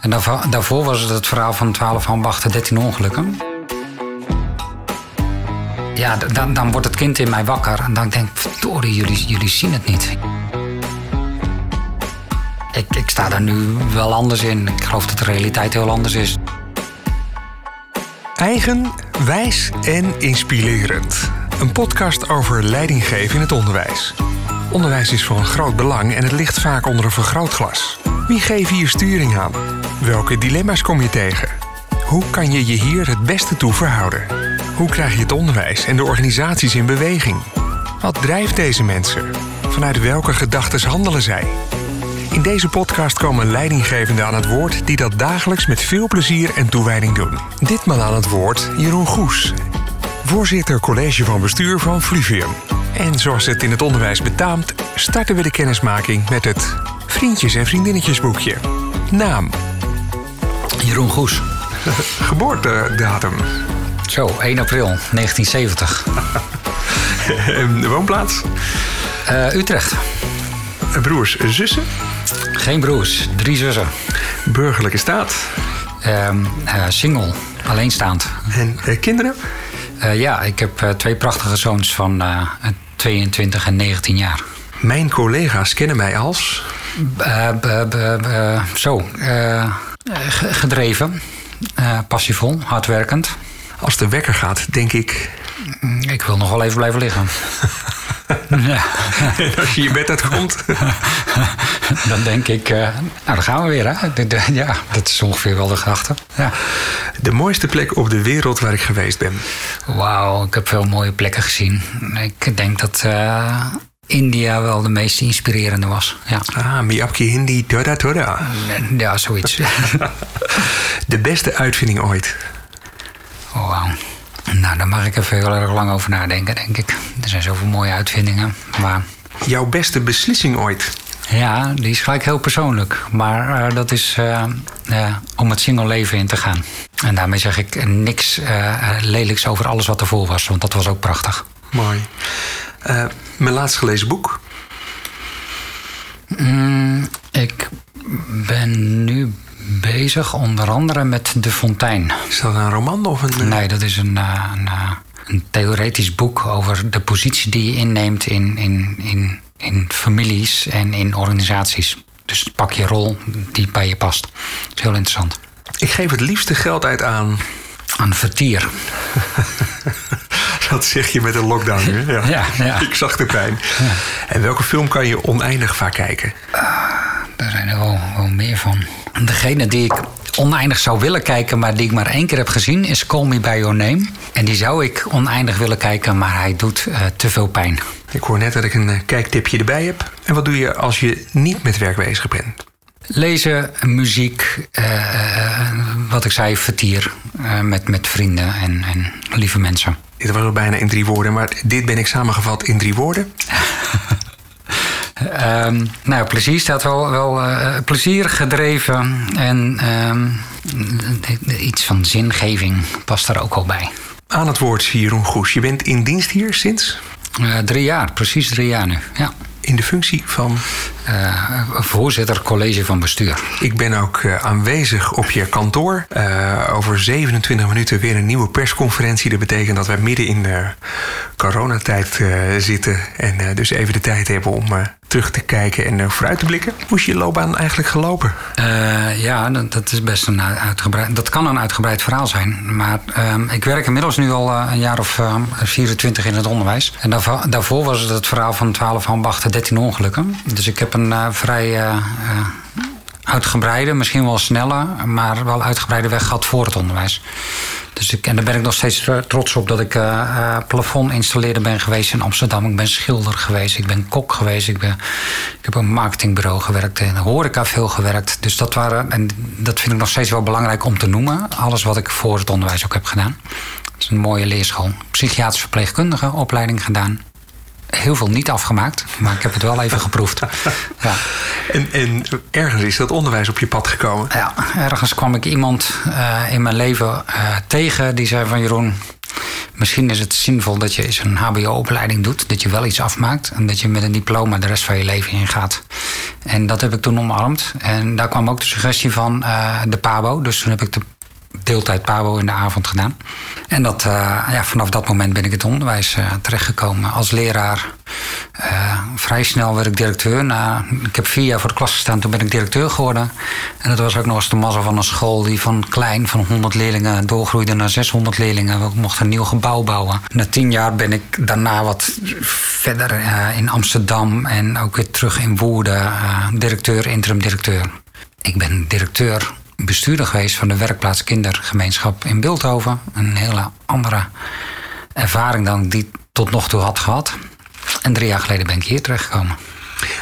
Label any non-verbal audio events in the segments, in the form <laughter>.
En daarvoor, was het het verhaal van 12 ambachten, 13 ongelukken. Ja, dan, dan wordt het kind in mij wakker. En dan denk ik, verdorie, jullie, jullie zien het niet. Ik, ik sta daar nu wel anders in. Ik geloof dat de realiteit heel anders is. Eigen, wijs en inspirerend. Een podcast over leidinggeven in het onderwijs. Onderwijs is van groot belang en het ligt vaak onder een vergrootglas. Wie geeft hier sturing aan? Welke dilemma's kom je tegen? Hoe kan je je hier het beste toe verhouden? Hoe krijg je het onderwijs en de organisaties in beweging? Wat drijft deze mensen? Vanuit welke gedachten handelen zij? In deze podcast komen leidinggevenden aan het woord die dat dagelijks met veel plezier en toewijding doen. Ditmaal aan het woord Jeroen Goes, voorzitter college van bestuur van Fluvium. En zoals het in het onderwijs betaamt, starten we de kennismaking met het Vriendjes en Vriendinnetjesboekje. Naam, Jeroen Goes. <laughs> geboortedatum, Zo, 1 april 1970. en woonplaats, Eh, Utrecht. broers, zussen, Geen broers, drie zussen. burgerlijke staat Ehm, eh, single, alleenstaand. en eh, kinderen. Eh, ja, ik heb eh, twee prachtige zoons van eh, 22 en 19 jaar. Mijn collega's kennen mij als Eh, zo, eh, gedreven, eh, passievol, hardwerkend. als de wekker gaat, denk ik. Mm, Ik wil nog wel even blijven liggen. <laughs> ja, En als je je bed uitkomt. <laughs> dan denk ik, eh, nou dan gaan we weer. Hè? Ja, dat is ongeveer wel de gedachte. Ja. De mooiste plek op de wereld waar ik geweest ben. Wauw, ik heb veel mooie plekken gezien. Ik denk dat eh, India wel de meest inspirerende was. Ja, Ah, Miyapki Hindi, tada tada. ja zoiets. <laughs> De beste uitvinding ooit. Oh, wauw. Nou, daar mag ik even heel erg lang over nadenken, denk ik. Er zijn zoveel mooie uitvindingen. Maar Jouw beste beslissing ooit. ja, die is gelijk heel persoonlijk. Maar eh, dat is eh, eh, om het single leven in te gaan. En daarmee zeg ik niks lelijks over alles wat ervoor was. Want dat was ook prachtig. Mooi. Eh, mijn laatst gelezen boek. Mm, ik ben nu bezig onder andere met De Fontein. Is dat een roman of een... eh, Nee, dat is een, eh, een, een theoretisch boek over de positie die je inneemt in, in, in, in families en in organisaties. Dus pak je rol die bij je past. Dat is heel interessant. Ik geef het liefste geld uit aan... Een vertier. <laughs> Dat zeg je met een lockdown nu. Ja. Ja, ja. Ik zag de pijn. En welke film kan je oneindig vaak kijken? Daar zijn er wel, wel meer van. Degene die ik oneindig zou willen kijken, maar die ik maar één keer heb gezien, is Call Me By Your Name. En die zou ik oneindig willen kijken, maar hij doet eh, te veel pijn. Ik hoor net dat ik een eh, kijktipje erbij heb. En wat doe je als je niet met werk bezig bent? Lezen, muziek, eh, wat ik zei, vertier met, met vrienden en, en lieve mensen. Dit was al bijna in drie woorden, maar dit ben ik samengevat in drie woorden. <laughs> Ehm, nou, plezier staat wel, wel eh, plezier gedreven en ehm, iets van zingeving past daar ook al bij. Aan het woord Jeroen Goes. Je bent in dienst hier sinds Eh, drie jaar, precies drie jaar nu. Ja. In de functie van... Eh, voorzitter college van bestuur. Ik ben ook eh, aanwezig op je kantoor. Eh, over 27 minuten weer een nieuwe persconferentie. Dat betekent dat wij midden in de coronatijd zitten. En dus even de tijd hebben om terug te kijken en vooruit te blikken. Hoe is je loopbaan eigenlijk gelopen? Eh, ja, dat, is best een uitgebreid. Dat kan een uitgebreid verhaal zijn. Maar ehm, ik werk inmiddels nu al eh, een jaar of ehm, 24 in het onderwijs. En daarvoor, daarvoor was het het verhaal van 12 ambachten, 13 ongelukken. Dus ik heb een eh, vrij uitgebreide, misschien wel snelle, maar wel uitgebreide weg gehad voor het onderwijs. Dus ik, en daar ben ik nog steeds tr- trots op dat ik eh eh, plafond installeerder ben geweest in Amsterdam. Ik ben schilder geweest, ik ben kok geweest, ik, ben, ik heb een marketingbureau gewerkt, de horeca veel gewerkt. Dus dat waren, en dat vind ik nog steeds wel belangrijk om te noemen. Alles wat ik voor het onderwijs ook heb gedaan. Het is een mooie leerschool. Psychiatrisch verpleegkundige opleiding gedaan. Heel veel niet afgemaakt, maar ik heb het wel even <laughs> geproefd. Ja. En, en ergens is dat onderwijs op je pad gekomen. Ja, ergens kwam ik iemand eh, in mijn leven eh, tegen die zei van Jeroen, misschien is het zinvol dat je eens een HBO-opleiding doet, dat je wel iets afmaakt en dat je met een diploma de rest van je leven ingaat. En dat heb ik toen omarmd. En daar kwam ook de suggestie van de PABO. Dus toen heb ik de deeltijd PABO in de avond gedaan. En dat, uh, ja, vanaf dat moment ben ik het onderwijs uh, terechtgekomen. Als leraar uh, vrij snel werd ik directeur. Na, ik heb vier jaar voor de klas gestaan, toen ben ik directeur geworden. En dat was ook nog eens de mazzel van een school die van klein, van 100 leerlingen, doorgroeide naar 600 leerlingen. We mochten een nieuw gebouw bouwen. Na tien jaar ben ik daarna wat verder in Amsterdam en ook weer terug in Woerden, directeur, interim directeur. Ik ben directeur bestuurder geweest van de werkplaats kindergemeenschap in Beeldhoven. Een hele andere ervaring dan ik die tot nog toe had gehad. En drie jaar geleden ben ik hier terechtgekomen.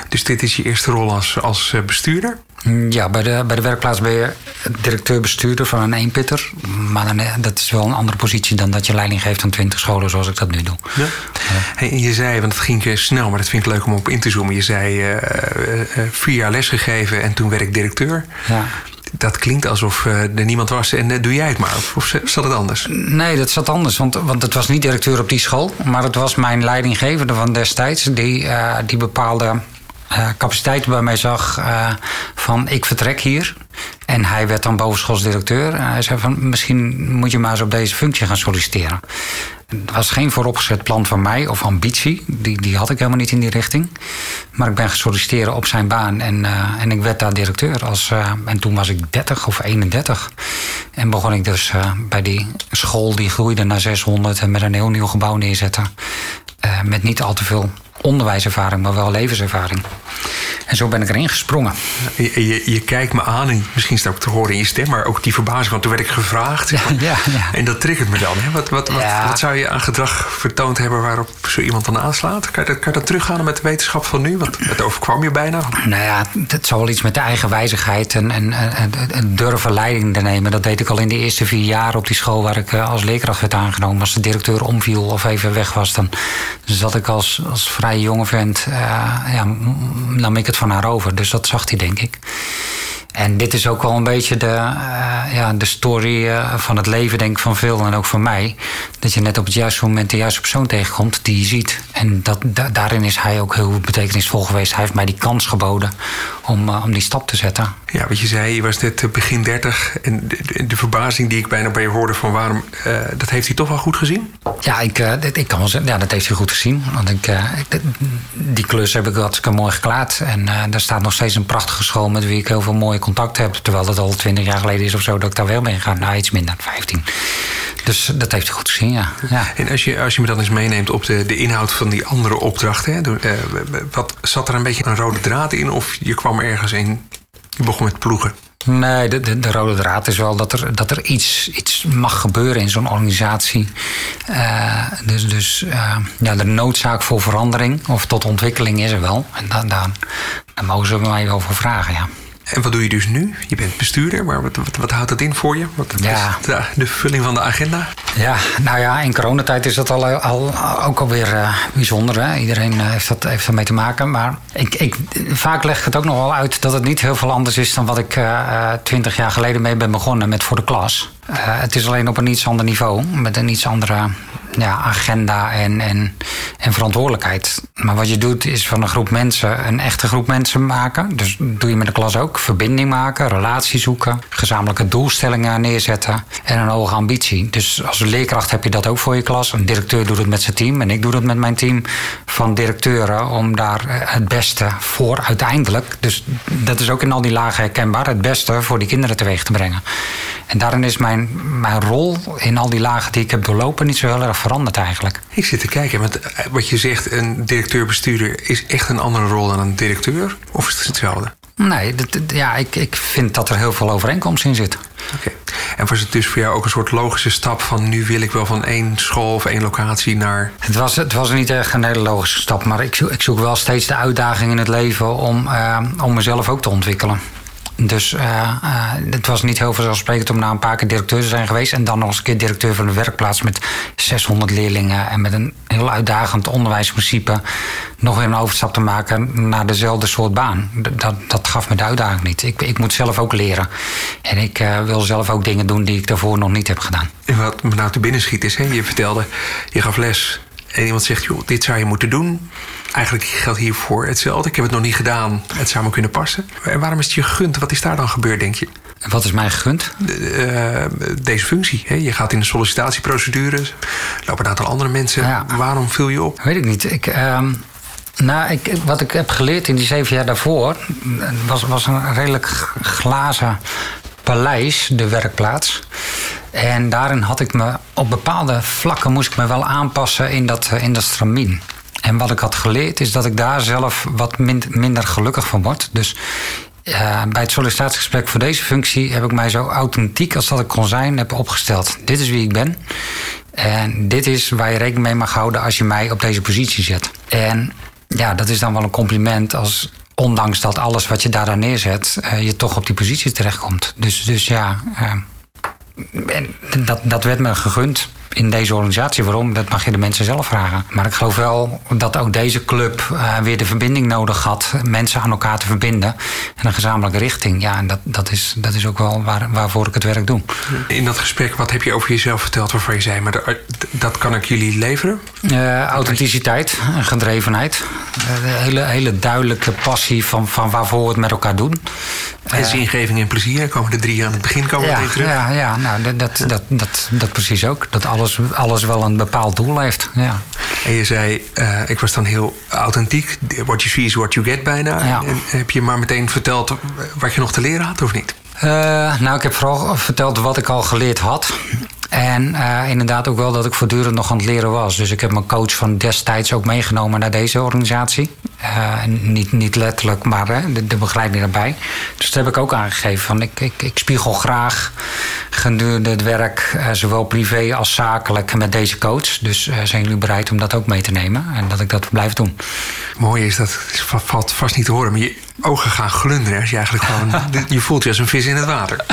Dus dit is je eerste rol als, als eh, bestuurder? Ja, bij de, bij de werkplaats ben je directeur-bestuurder van een eenpitter. Maar dan, eh, dat is wel een andere positie dan dat je leiding geeft aan twintig scholen zoals ik dat nu doe. Ja. Hey, en je zei, want het ging snel, maar dat vind ik leuk om op in te zoomen. Je zei uh, vier jaar lesgegeven en toen werd ik directeur. Ja dat klinkt alsof eh, er niemand was en uh, doe jij het maar. Of zat het anders? Nee, dat zat anders. Want, want het was niet directeur op die school. Maar het was mijn leidinggevende van destijds. Die, uh, die bepaalde capaciteiten bij mij zag van ik vertrek hier. En hij werd dan bovenschoolsdirecteur. En hij zei van misschien moet je maar eens op deze functie gaan solliciteren. Het was geen vooropgezet plan van mij of ambitie. Die, die had ik helemaal niet in die richting. Maar ik ben gesolliciteerd op zijn baan en, uh, en ik werd daar directeur. Als, uh, en toen was ik 30 of 31. En begon ik dus uh, bij die school die groeide naar 600 en met een heel nieuw gebouw neerzetten. met niet al te veel onderwijservaring, maar wel levenservaring. En zo ben ik erin gesprongen. Je, je, je kijkt me aan, en misschien is het ook te horen in je stem, maar ook die verbazing, want toen werd ik gevraagd. <laughs> Ja, ja, ja. En dat triggert me dan. Hè? Wat, wat, wat, wat, zou je aan gedrag vertoond hebben waarop zo iemand dan aanslaat? Kan je dat, kan je dat teruggaan met de wetenschap van nu? Want het overkwam je bijna. Nou ja, het zal wel iets met de eigen wijzigheid en, en, en, durven leiding te nemen. Dat deed ik al in de eerste vier jaar op die school waar ik eh, als leerkracht werd aangenomen. Als de directeur omviel of even weg was, dan zat ik als, als vrij jonge vent, uh, ja, nam ik het van haar over. Dus dat zag hij, denk ik. En dit is ook wel een beetje de, uh, ja, de story uh, van het leven, denk ik, van veel en ook van mij. Dat je net op het juiste moment de juiste persoon tegenkomt die je ziet. En dat, da daarin is hij ook heel betekenisvol geweest. Hij heeft mij die kans geboden om, uh, om die stap te zetten. Ja, wat je zei, je was net begin 30. En de, de, verbazing die ik bijna bij je hoorde van waarom, dat heeft hij toch wel goed gezien? Ja, ik, ik kan wel zeggen, ja, dat heeft hij goed gezien. Want ik, ik die klus heb ik hartstikke mooi geklaard. En daar staat nog steeds een prachtige school met wie ik heel veel mooie contact heb. Terwijl dat al twintig jaar geleden is of zo dat ik daar wel ben gegaan. Nou, iets minder, 15. Dus dat heeft hij goed gezien, ja. ja. En als je, als je me dan eens meeneemt op de, de inhoud van die andere opdrachten. Hè, uh, wat, zat er een beetje een rode draad in? Of je kwam ergens in, je begon met ploegen? Nee, de, de, de, rode draad is wel dat er, dat er iets, iets mag gebeuren in zo'n organisatie. Uh, dus dus uh, ja, de noodzaak voor verandering of tot ontwikkeling is er wel. En daar, daar, daar mogen ze mij wel voor vragen, ja. En wat doe je dus nu? Je bent bestuurder, maar wat, wat, wat houdt dat in voor je? Wat ja. is de, de vulling van de agenda? Ja, nou ja, in coronatijd is dat al, al, ook alweer uh, bijzonder. Hè? Iedereen uh, heeft, dat, heeft daarmee te maken. Maar ik, ik, vaak leg ik het ook nog wel uit dat het niet heel veel anders is dan wat ik uh, twintig jaar geleden mee ben begonnen met voor de klas. Het is alleen op een iets ander niveau, met een iets andere ja, agenda en, en, en verantwoordelijkheid. Maar wat je doet is van een groep mensen een echte groep mensen maken. Dus doe je met de klas ook. Verbinding maken, relatie zoeken, gezamenlijke doelstellingen neerzetten en een hoge ambitie. Dus als leerkracht heb je dat ook voor je klas. Een directeur doet het met zijn team en ik doe dat met mijn team van directeuren om daar het beste voor uiteindelijk. Dus dat is ook in al die lagen herkenbaar, het beste voor die kinderen teweeg te brengen. En daarin is mijn, mijn rol in al die lagen die ik heb doorlopen niet zo heel erg veranderd eigenlijk. Ik zit te kijken, want eh, wat je zegt, een directeur-bestuurder is echt een andere rol dan een directeur? Of is het hetzelfde? Nee, ja, ik, ik vind dat er heel veel overeenkomst in zit. Oké. En was het dus voor jou ook een soort logische stap van nu wil ik wel van één school of één locatie naar. Het was, het was niet echt een hele logische stap, maar ik, ik zoek wel steeds de uitdaging in het leven om, uh, om mezelf ook te ontwikkelen. Dus uh, uh, het was niet heel vanzelfsprekend om na een paar keer directeur te zijn geweest. En dan nog eens een keer directeur van een werkplaats met 600 leerlingen. En met een heel uitdagend onderwijsprincipe. nog weer een overstap te maken naar dezelfde soort baan. Dat, dat gaf me de uitdaging niet. Ik, ik moet zelf ook leren. En ik uh, wil zelf ook dingen doen die ik daarvoor nog niet heb gedaan. En wat me nou te binnen schiet is, hè, je vertelde, je gaf les. En iemand zegt, joh, dit zou je moeten doen. Eigenlijk geldt hiervoor hetzelfde. Ik heb het nog niet gedaan, het zou me kunnen passen. En waarom is het je gegund? Wat is daar dan gebeurd, denk je? Wat is mij gegund? De, uh, deze functie. Hè? Je gaat in de sollicitatieprocedure. lopen een aantal andere mensen. Ja. Waarom viel je op? Weet ik niet. Ik, uh, nou, ik, wat ik heb geleerd in die zeven jaar daarvoor... was, was een redelijk glazen paleis, de werkplaats. En daarin had ik me op bepaalde vlakken moest ik me wel aanpassen in dat, in dat stramien. En wat ik had geleerd is dat ik daar zelf wat minder gelukkig van word. Dus uh, bij het sollicitatiegesprek voor deze functie heb ik mij zo authentiek als dat ik kon zijn heb opgesteld. Dit is wie ik ben. En dit is waar je rekening mee mag houden als je mij op deze positie zet. En ja, dat is dan wel een compliment als ondanks dat alles wat je daar neerzet, uh, je toch op die positie terechtkomt. Dus, dus ja, uh, dat, dat werd me gegund in deze organisatie. Waarom? Dat mag je de mensen zelf vragen. Maar ik geloof wel dat ook deze club uh, weer de verbinding nodig had. Mensen aan elkaar te verbinden. En een gezamenlijke richting. Ja, en dat, dat, is, dat is ook wel waar, waarvoor ik het werk doe. In dat gesprek, wat heb je over jezelf verteld waarvan je zei... maar dat, dat kan ik jullie leveren? Uh, authenticiteit, gedrevenheid. Uh, hele, hele duidelijke passie van, van waarvoor we het met elkaar doen. En zingeving en plezier komen de drie aan het begin komen ja, terug. Ja, ja nou, dat, dat, dat, dat, dat precies ook. Dat alles, alles wel een bepaald doel heeft. Ja. En je zei, uh, ik was dan heel authentiek. What you see is what you get bijna. Ja. En heb je maar meteen verteld wat je nog te leren had of niet? Uh, nou, ik heb vooral verteld wat ik al geleerd had. En uh, inderdaad ook wel dat ik voortdurend nog aan het leren was. Dus ik heb mijn coach van destijds ook meegenomen naar deze organisatie. Uh, niet, niet letterlijk, maar de, de, begeleiding daarbij. Dus dat heb ik ook aangegeven. Van ik, ik, ik spiegel graag gedurende het werk, zowel privé als zakelijk, met deze coach. Dus zijn jullie bereid om dat ook mee te nemen? En dat ik dat blijf doen. Mooi is dat, valt vast niet te horen. Maar je ogen gaan glunderen als je eigenlijk gewoon... <laughs> je voelt je als een vis in het water.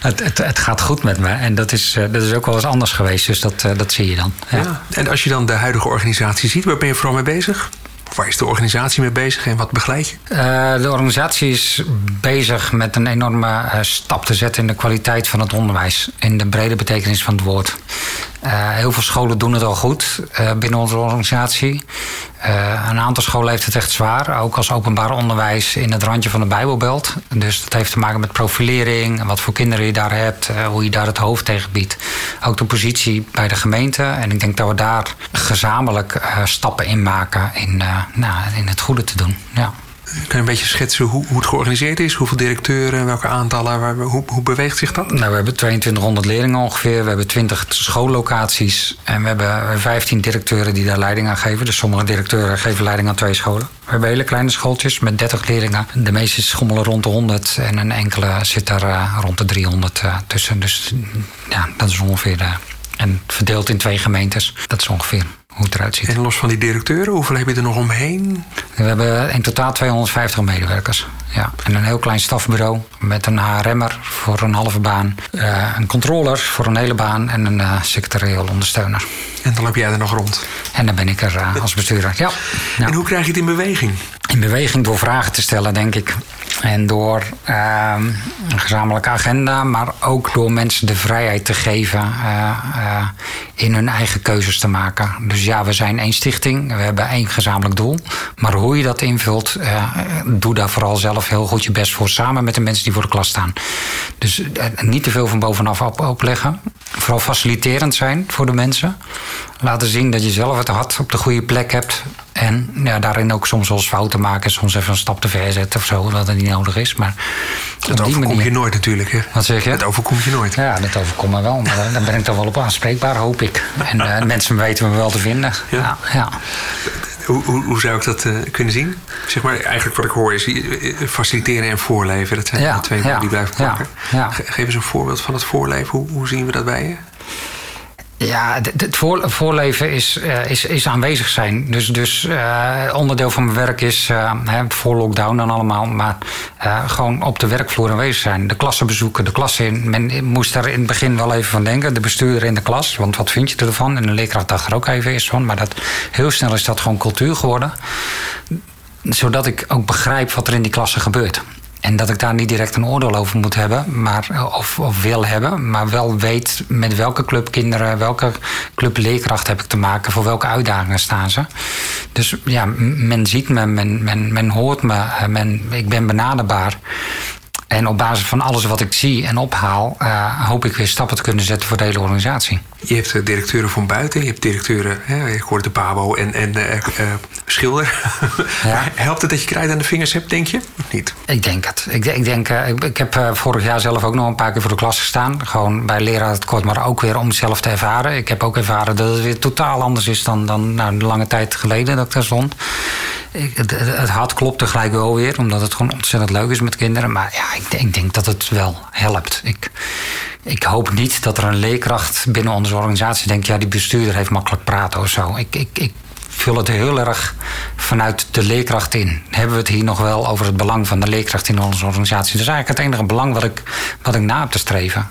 Het, het, het, gaat goed met me. En dat is, dat is ook wel eens anders geweest. Dus dat, dat zie je dan. Ja. ja. En als je dan de huidige organisatie ziet, waar ben je vooral mee bezig? Waar is de organisatie mee bezig en wat begeleid je? Uh, de organisatie is bezig met een enorme uh, stap te zetten in de kwaliteit van het onderwijs. In de brede betekenis van het woord. Uh, heel veel scholen doen het al goed binnen onze organisatie. Een aantal scholen heeft het echt zwaar, ook als openbaar onderwijs in het randje van de Bijbelbelt. Dus dat heeft te maken met profilering, wat voor kinderen je daar hebt, hoe je daar het hoofd tegen biedt. Ook de positie bij de gemeente. En ik denk dat we daar gezamenlijk stappen in maken in, nou, in het goede te doen. Ja. Kun je een beetje schetsen hoe, hoe het georganiseerd is? Hoeveel directeuren, welke aantallen? Hoe, hoe beweegt zich dat? Nou, we hebben 2200 leerlingen ongeveer. We hebben 20 schoollocaties. En we hebben 15 directeuren die daar leiding aan geven. Dus sommige directeuren geven leiding aan twee scholen. We hebben hele kleine schooltjes met 30 leerlingen. De meeste schommelen rond de 100 en een enkele zit daar uh, rond de 300 uh, tussen. Dus ja, dat is ongeveer. Uh, en verdeeld in twee gemeentes. Dat is ongeveer hoe het eruit ziet. En los van die directeuren, hoeveel heb je er nog omheen? We hebben in totaal 250 medewerkers. Ja. En een heel klein stafbureau met een HRM'er voor een halve baan. Uh, een controller voor een hele baan en een uh, secretarieel ondersteuner. En dan loop jij er nog rond? En dan ben ik er uh, als bestuurder, ja. ja. En hoe krijg je het in beweging? In beweging door vragen te stellen, denk ik. En door uh, een gezamenlijke agenda, maar ook door mensen de vrijheid te geven uh, uh, in hun eigen keuzes te maken. Dus ja, we zijn één stichting, we hebben één gezamenlijk doel. Maar hoe je dat invult, doe daar vooral zelf heel goed je best voor, samen met de mensen die voor de klas staan. Dus niet te veel van bovenaf op, opleggen. Vooral faciliterend zijn voor de mensen. Laten zien dat je zelf het hart op de goede plek hebt. En ja, daarin ook soms wel eens fouten maken. Soms even een stap te ver zetten of zo, dat het niet nodig is. Maar dat overkom manier... je nooit natuurlijk. Hè? Wat zeg je? Dat overkomt je nooit. Ja, dat overkomt me wel. Maar daar ben ik dan wel op aanspreekbaar, hoop ik. En uh, mensen weten me wel te vinden. Ja. ja, ja. Hoe, hoe, hoe, zou ik dat uh, kunnen zien? Zeg maar, eigenlijk wat ik hoor is faciliteren en voorleven. Dat zijn ja, de twee ja, die blijven plakken. Geef eens een voorbeeld van het voorleven. Hoe, hoe zien we dat bij je? Ja, het voorleven is, uh, is, is aanwezig zijn. Dus, dus uh, onderdeel van mijn werk is, uh, voor lockdown dan allemaal, maar gewoon op de werkvloer aanwezig zijn. De klassen bezoeken, de klassen in. Men moest daar in het begin wel even van denken, de bestuurder in de klas, want wat vind je ervan? En de leerkracht dacht er ook even eens van, maar dat, heel snel is dat gewoon cultuur geworden. Zodat ik ook begrijp wat er in die klassen gebeurt. En dat ik daar niet direct een oordeel over moet hebben, maar, of, of wil hebben, maar wel weet met welke club kinderen, welke club leerkracht heb ik te maken, voor welke uitdagingen staan ze. Dus ja, men ziet me, men, men, men hoort me, men, ik ben benaderbaar. En op basis van alles wat ik zie en ophaal, uh, hoop ik weer stappen te kunnen zetten voor de hele organisatie. Je hebt uh, directeuren van buiten, je hebt directeuren, hè, ik hoorde de Pabo en, en uh, Schilder. Ja. <laughs> Helpt het dat je krijt aan de vingers hebt, denk je? Of niet? Ik denk het. Ik, ik denk, ik, ik, heb vorig jaar zelf ook nog een paar keer voor de klas gestaan. Gewoon bij leraar het kort, maar ook weer om het zelf te ervaren. Ik heb ook ervaren dat het weer totaal anders is dan, dan nou, de lange tijd geleden dat ik daar stond. Het, het hart klopt tegelijk wel weer, omdat het gewoon ontzettend leuk is met kinderen. Maar ja, ik, ik denk dat het wel helpt. Ik, ik hoop niet dat er een leerkracht binnen onze organisatie denkt: ja, die bestuurder heeft makkelijk praten of zo. Ik, ik, ik vul het heel erg vanuit de leerkracht in. Hebben we het hier nog wel over het belang van de leerkracht in onze organisatie? Dat is eigenlijk het enige belang wat ik, wat ik na heb te streven.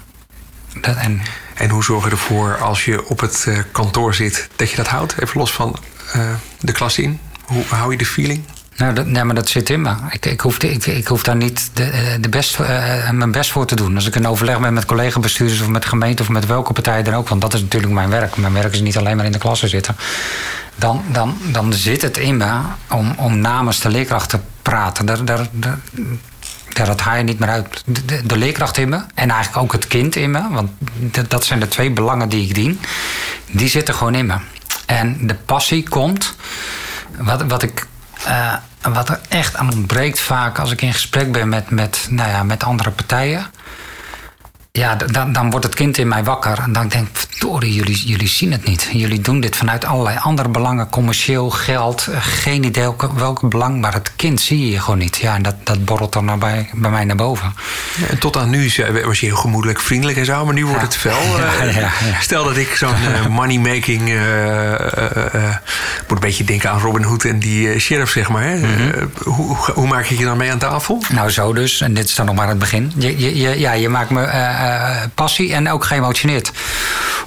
Dat, en, en hoe zorg je ervoor als je op het uh, kantoor zit dat je dat houdt? Even los van uh, de klas in. Hoe hou je de feeling? Nou, dat, nee, maar dat zit in me. Ik, ik, hoef, ik, ik hoef daar niet de, de best, uh, mijn best voor te doen. Als ik een overleg ben met collega-bestuurders of met gemeente of met welke partij dan ook, want dat is natuurlijk mijn werk. Mijn werk is niet alleen maar in de klasse zitten. Dan, dan, dan zit het in me om, om namens de leerkracht te praten. Daar, daar, daar, dat haal je niet meer uit. De, leerkracht in me en eigenlijk ook het kind in me, want dat zijn de twee belangen die ik dien, die zitten gewoon in me. En de passie komt, wat, wat ik uh, wat er echt aan ontbreekt vaak als ik in gesprek ben met, met, nou ja, met andere partijen ja, dan, dan wordt het kind in mij wakker. En dan denk ik, verdorie, jullie, jullie zien het niet. Jullie doen dit vanuit allerlei andere belangen. Commercieel, geld, eh, geen idee welke, welke belang. Maar het kind zie je gewoon niet. Ja, en dat, dat borrelt dan naar bij, bij mij naar boven. Ja, en tot aan nu was je heel gemoedelijk, vriendelijk en zo. Maar nu wordt het fel. <laughs> Ja, Stel dat ik zo'n uh, <laughs> money-making... Uh, moet een beetje denken aan Robin Hood en die sheriff, zeg maar. Mm -hmm. hoe, hoe, maak je je dan mee aan tafel? Nou, zo dus. En dit is dan nog maar het begin. Je, je, ja, je maakt me passie en ook geëmotioneerd.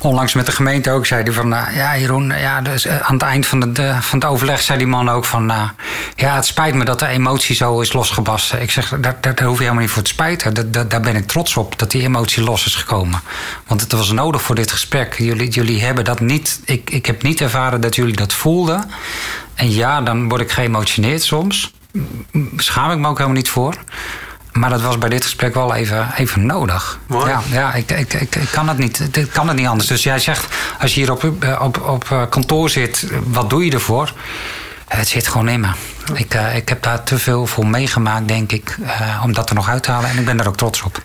Onlangs met de gemeente ook zei hij van... Uh, ja, Jeroen, ja, dus, uh, aan het eind van, de, van het overleg zei die man ook van... ja, het spijt me dat de emotie zo is losgebarsten. Ik zeg, daar, daar, daar hoef je helemaal niet voor te spijten. Dat, daar ben ik trots op, dat die emotie los is gekomen. Want het was nodig voor dit gesprek. Jullie, jullie hebben dat niet... Ik, ik heb niet ervaren dat jullie dat voelden. En ja, dan word ik geëmotioneerd soms. Schaam ik me ook helemaal niet voor. Maar dat was bij dit gesprek wel even, even nodig. Mooi. Ja, ja ik, ik, ik, ik, kan het niet, ik kan het niet anders. Dus jij zegt, als je hier op, op, op kantoor zit, wat doe je ervoor? Het zit gewoon in me. Ik, uh, ik heb daar te veel voor meegemaakt, denk ik, uh, om dat er nog uit te halen. En ik ben daar ook trots op.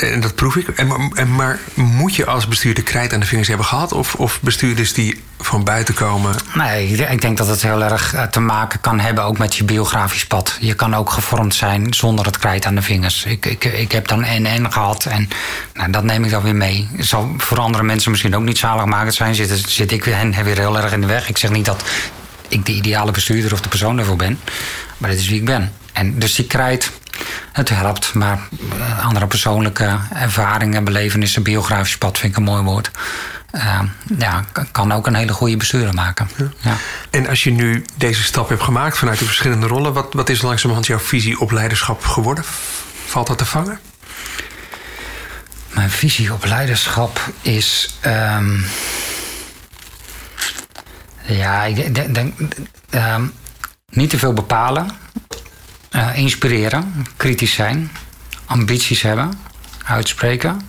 En dat proef ik. En, en, maar moet je als bestuurder krijt aan de vingers hebben gehad? Of, of bestuurders die van buiten komen? Nee, ik denk dat het heel erg eh, te maken kan hebben ook met je biografisch pad. Je kan ook gevormd zijn zonder het krijt aan de vingers. Ik, ik, ik heb dan NN gehad en nou, dat neem ik dan weer mee. Het zal voor andere mensen misschien ook niet zaligmakend zijn. Zit, zit ik hen weer heel erg in de weg. Ik zeg niet dat ik de ideale bestuurder of de persoon daarvoor ben. Maar dit is wie ik ben. En dus die krijt, het helpt. Maar eh, andere persoonlijke ervaringen, belevenissen, biografisch pad vind ik een mooi woord. Uh, ja, kan ook een hele goede bestuurder maken. Ja. En als je nu deze stap hebt gemaakt vanuit de verschillende rollen, wat, wat is langzamerhand jouw visie op leiderschap geworden? Valt dat te vangen? Mijn visie op leiderschap is. Um, ja, ik denk, uh, niet te veel bepalen. Uh, inspireren, kritisch zijn, ambities hebben, uitspreken.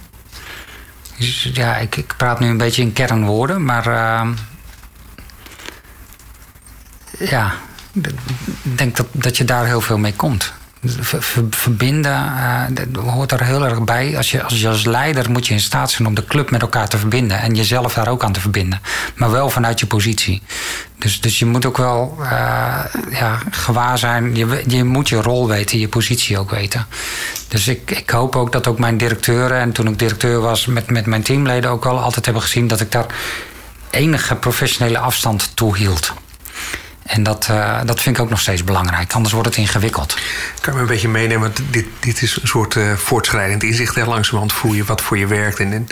Dus, ja, ik, praat nu een beetje in kernwoorden, maar uh, ja, ik denk dat, dat je daar heel veel mee komt verbinden uh, hoort er heel erg bij. Als je, als leider moet je in staat zijn om de club met elkaar te verbinden. En jezelf daar ook aan te verbinden. Maar wel vanuit je positie. Dus, dus je moet ook wel uh, ja, gewaar zijn. Je, je moet je rol weten, je positie ook weten. Dus ik, ik hoop ook dat ook mijn directeuren... en toen ik directeur was met, met mijn teamleden ook al altijd hebben gezien... dat ik daar enige professionele afstand toe hield. En dat, uh, dat vind ik ook nog steeds belangrijk. Anders wordt het ingewikkeld. Kan je me een beetje meenemen? Dit, dit is een soort uh, voortschrijdend inzicht. Hè? Langzamerhand voel je wat voor je werkt. En, en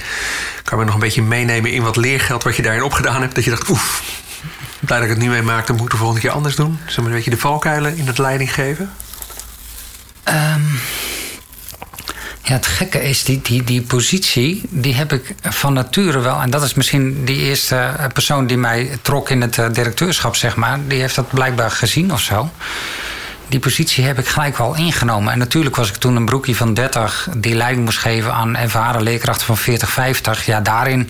kan je me nog een beetje meenemen in wat leergeld wat je daarin opgedaan hebt? Dat je dacht, oef, blij dat ik het nu mee maak, dan moet ik de volgende keer anders doen. Zullen we een beetje de valkuilen in het leiding geven? Um, Ja, het gekke is, die, die, die positie, die heb ik van nature wel. En dat is misschien die eerste persoon die mij trok in het directeurschap, zeg maar. Die heeft dat blijkbaar gezien of zo die positie heb ik gelijk wel ingenomen. En natuurlijk was ik toen een broekje van 30 die leiding moest geven aan ervaren leerkrachten van 40, 50. Ja, daarin,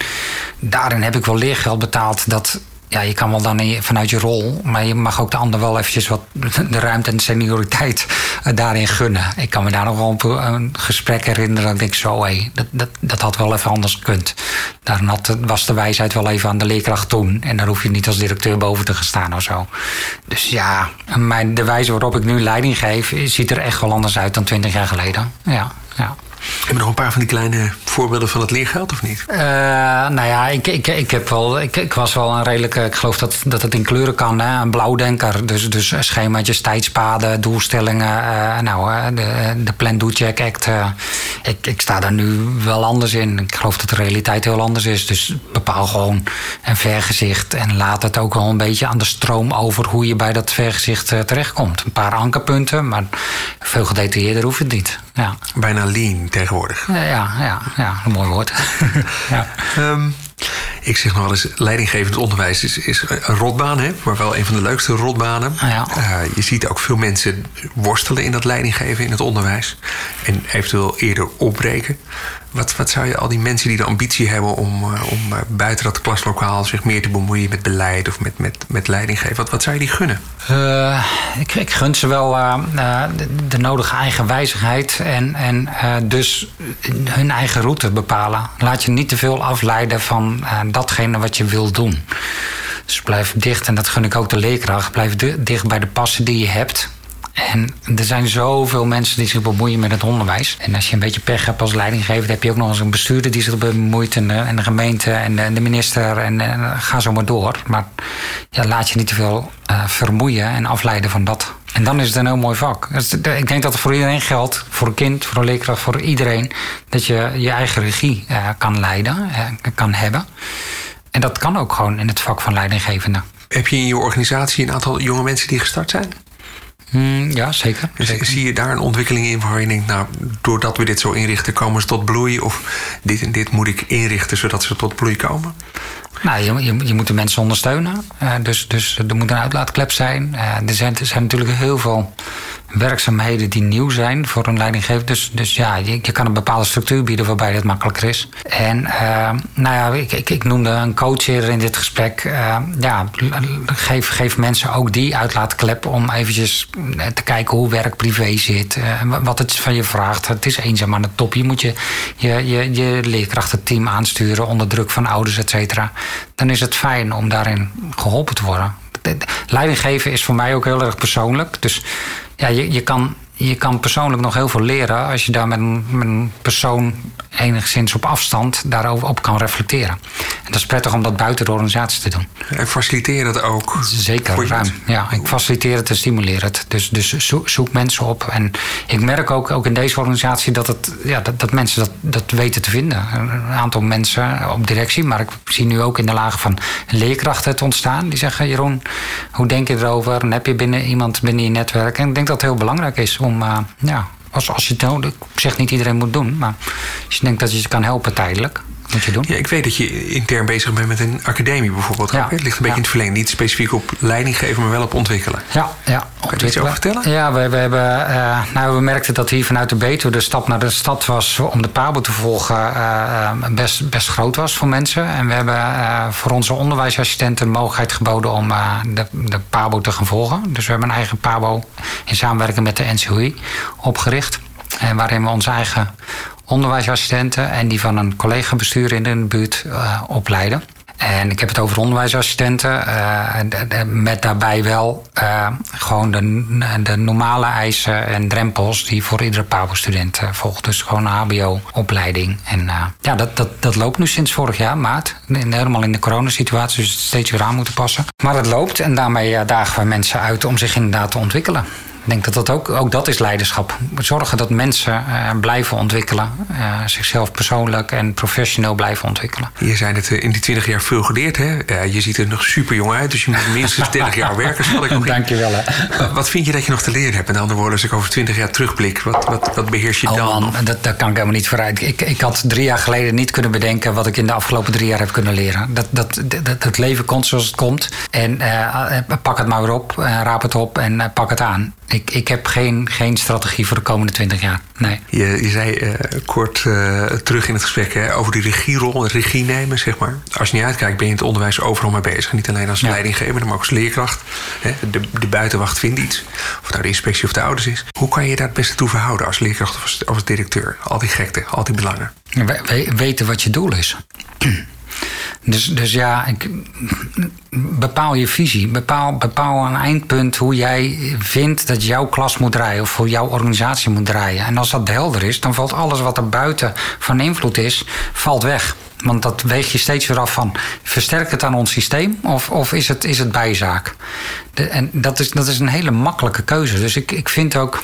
daarin heb ik wel leergeld betaald. Dat, ja, je kan wel dan vanuit je rol, maar je mag ook de ander wel eventjes wat <laughs> de ruimte en de senioriteit eh, daarin gunnen. Ik kan me daar nog wel een gesprek herinneren dat ik zo, hé, dat, dat, dat had wel even anders gekund. Daar was de wijsheid wel even aan de leerkracht toen. En daar hoef je niet als directeur boven te gaan staan of zo. Dus ja, mijn, de wijze waarop ik nu leiding geef, ziet er echt wel anders uit dan twintig jaar geleden. Ja, ja. Heb je nog een paar van die kleine voorbeelden van het leergeld of niet? Uh, nou ja, ik, ik, ik, heb wel, ik, ik was wel een redelijke. Ik geloof dat, dat het in kleuren kan. Hè? Een blauwdenker. Dus, dus schemaatjes, tijdspaden, doelstellingen. Uh, nou, de, de Plan Do Check Act. Ik, ik sta daar nu wel anders in. Ik geloof dat de realiteit heel anders is. Dus bepaal gewoon een vergezicht. En laat het ook wel een beetje aan de stroom over hoe je bij dat vergezicht terechtkomt. Een paar ankerpunten, maar veel gedetailleerder hoeft het niet. Ja. Bijna lean tegenwoordig. Ja, ja, ja, een mooi woord. <laughs> ja. Um, ik zeg nog wel eens, leidinggevend onderwijs is, is een rotbaan, hè, maar wel een van de leukste rotbanen. Ja. Uh, je ziet ook veel mensen worstelen in dat leidinggeven in het onderwijs. En eventueel eerder opbreken. Wat, zou je al die mensen die de ambitie hebben om, uh, om uh, buiten dat klaslokaal zich meer te bemoeien met beleid of met, met, met leidinggeven, wat, wat zou je die gunnen? ik, ik gun ze wel de, de, nodige eigenwijzigheid en, en dus hun eigen route bepalen. Laat je niet te veel afleiden van datgene wat je wil doen. Dus blijf dicht, en dat gun ik ook de leerkracht, blijf dicht bij de passen die je hebt. En er zijn zoveel mensen die zich bemoeien met het onderwijs. En als je een beetje pech hebt als leidinggever, heb je ook nog eens een bestuurder die zich bemoeit. En de, en de gemeente en de, minister. En, en, ga zo maar door. Maar ja, laat je niet te veel vermoeien en afleiden van dat. En dan is het een heel mooi vak. Ik denk dat het voor iedereen geldt. Voor een kind, voor een leerkracht, voor iedereen. Dat je je eigen regie kan leiden, uh, kan hebben. En dat kan ook gewoon in het vak van leidinggevende. Heb je in je organisatie een aantal jonge mensen die gestart zijn? Mm, ja, zeker, dus Zie je daar een ontwikkeling in waar je denkt, nou, doordat we dit zo inrichten, komen ze tot bloei? Of dit en dit moet ik inrichten zodat ze tot bloei komen? Nou, je, je, je moet de mensen ondersteunen. Uh, dus, dus er moet een uitlaatklep zijn. Uh, er, zijn er zijn natuurlijk heel veel werkzaamheden die nieuw zijn voor een leidinggever. Dus, dus ja, je, kan een bepaalde structuur bieden waarbij dat makkelijker is. En uh, nou ja, ik, ik, ik, noemde een coach in dit gesprek. Uh, ja, geef, geef mensen ook die uitlaatklep om eventjes te kijken hoe werk privé zit. Wat het van je vraagt. Het is eenzaam aan de top. Je moet je, je, je, je leerkrachtenteam aansturen onder druk van ouders, et cetera. Dan is het fijn om daarin geholpen te worden. Leidinggeven is voor mij ook heel erg persoonlijk. Dus ja, je, je, kan, je kan persoonlijk nog heel veel leren als je daar met een, met een persoon enigszins op afstand daarover op kan reflecteren. En dat is prettig om dat buiten de organisatie te doen. En faciliteer dat ook? Zeker, ruim. Ja, ik faciliteer het en stimuleer het. Dus, dus zoek, mensen op. En ik merk ook, ook in deze organisatie dat, het, ja, dat, dat mensen dat, dat weten te vinden. Een aantal mensen op directie, maar ik zie nu ook in de lagen van leerkrachten het ontstaan. Die zeggen, Jeroen, hoe denk je erover? En heb je binnen iemand binnen je netwerk? En ik denk dat het heel belangrijk is om uh, ja, als, als je het nodig, ik zeg niet iedereen moet doen, maar als je denkt dat je ze kan helpen tijdelijk, moet je doen. Ja, ik weet dat je intern bezig bent met een academie bijvoorbeeld. Ja. Het ligt een beetje in het verlengde. Niet specifiek op leiding geven, maar wel op ontwikkelen. Ja, ja. Kan je iets over vertellen? Ja, we, we, hebben, uh, nou, we merkten dat hier vanuit de Betuwe de stap naar de stad was om de PABO te volgen uh, best, best groot was voor mensen. En we hebben uh, voor onze onderwijsassistenten de mogelijkheid geboden om de, de PABO te gaan volgen. Dus we hebben een eigen PABO in samenwerking met de NCOI opgericht. En waarin we onze eigen onderwijsassistenten en die van een collega-bestuur in de buurt uh, opleiden. En ik heb het over onderwijsassistenten, uh, met daarbij wel uh, gewoon de, de, normale eisen en drempels die voor iedere PABO-student volgt. Dus gewoon een HBO-opleiding. En ja, dat, dat, dat loopt nu sinds vorig jaar, maart. Helemaal in de coronasituatie, dus steeds weer aan moeten passen. Maar het loopt en daarmee dagen we mensen uit om zich inderdaad te ontwikkelen denk dat dat ook, ook dat is leiderschap. Zorgen dat mensen blijven ontwikkelen. zichzelf persoonlijk en professioneel blijven ontwikkelen. Je zei het in die 20 jaar veel geleerd. Hè? je ziet er nog super jong uit, dus je moet minstens <laughs> 30 jaar werken. Zal ik nog Dank je wel. Wat vind je dat je nog te leren hebt? Met andere woorden, als ik over 20 jaar terugblik, wat, wat, wat beheers je oh, dan? Man, dat, daar kan ik helemaal niet vooruit. Ik, ik had drie jaar geleden niet kunnen bedenken wat ik in de afgelopen drie jaar heb kunnen leren. Dat, dat, dat, het leven komt zoals het komt. En pak het maar weer op, raap het op en pak het aan. Ik, ik heb geen, geen strategie voor de komende twintig jaar. Nee. Je, je zei kort terug in het gesprek hè, over die regierol, regie nemen, zeg maar. Als je niet uitkijkt, ben je in het onderwijs overal mee bezig. Niet alleen als ja. leidinggever, maar ook als leerkracht. Hè. De, de buitenwacht vindt iets. Of het nou de inspectie of de ouders is. Hoe kan je daar het beste toe verhouden als leerkracht of als, als directeur? Al die gekte, al die belangen. We, weten wat je doel is. Dus, dus ja, ik, bepaal je visie. Bepaal, bepaal een eindpunt hoe jij vindt dat jouw klas moet draaien of hoe jouw organisatie moet draaien. En als dat helder is, dan valt alles wat er buiten van invloed is, valt weg. Want dat weeg je steeds weer af van... versterkt het aan ons systeem of, of is, het, is het bijzaak? En dat is, dat is een hele makkelijke keuze. Dus ik, ik vind ook...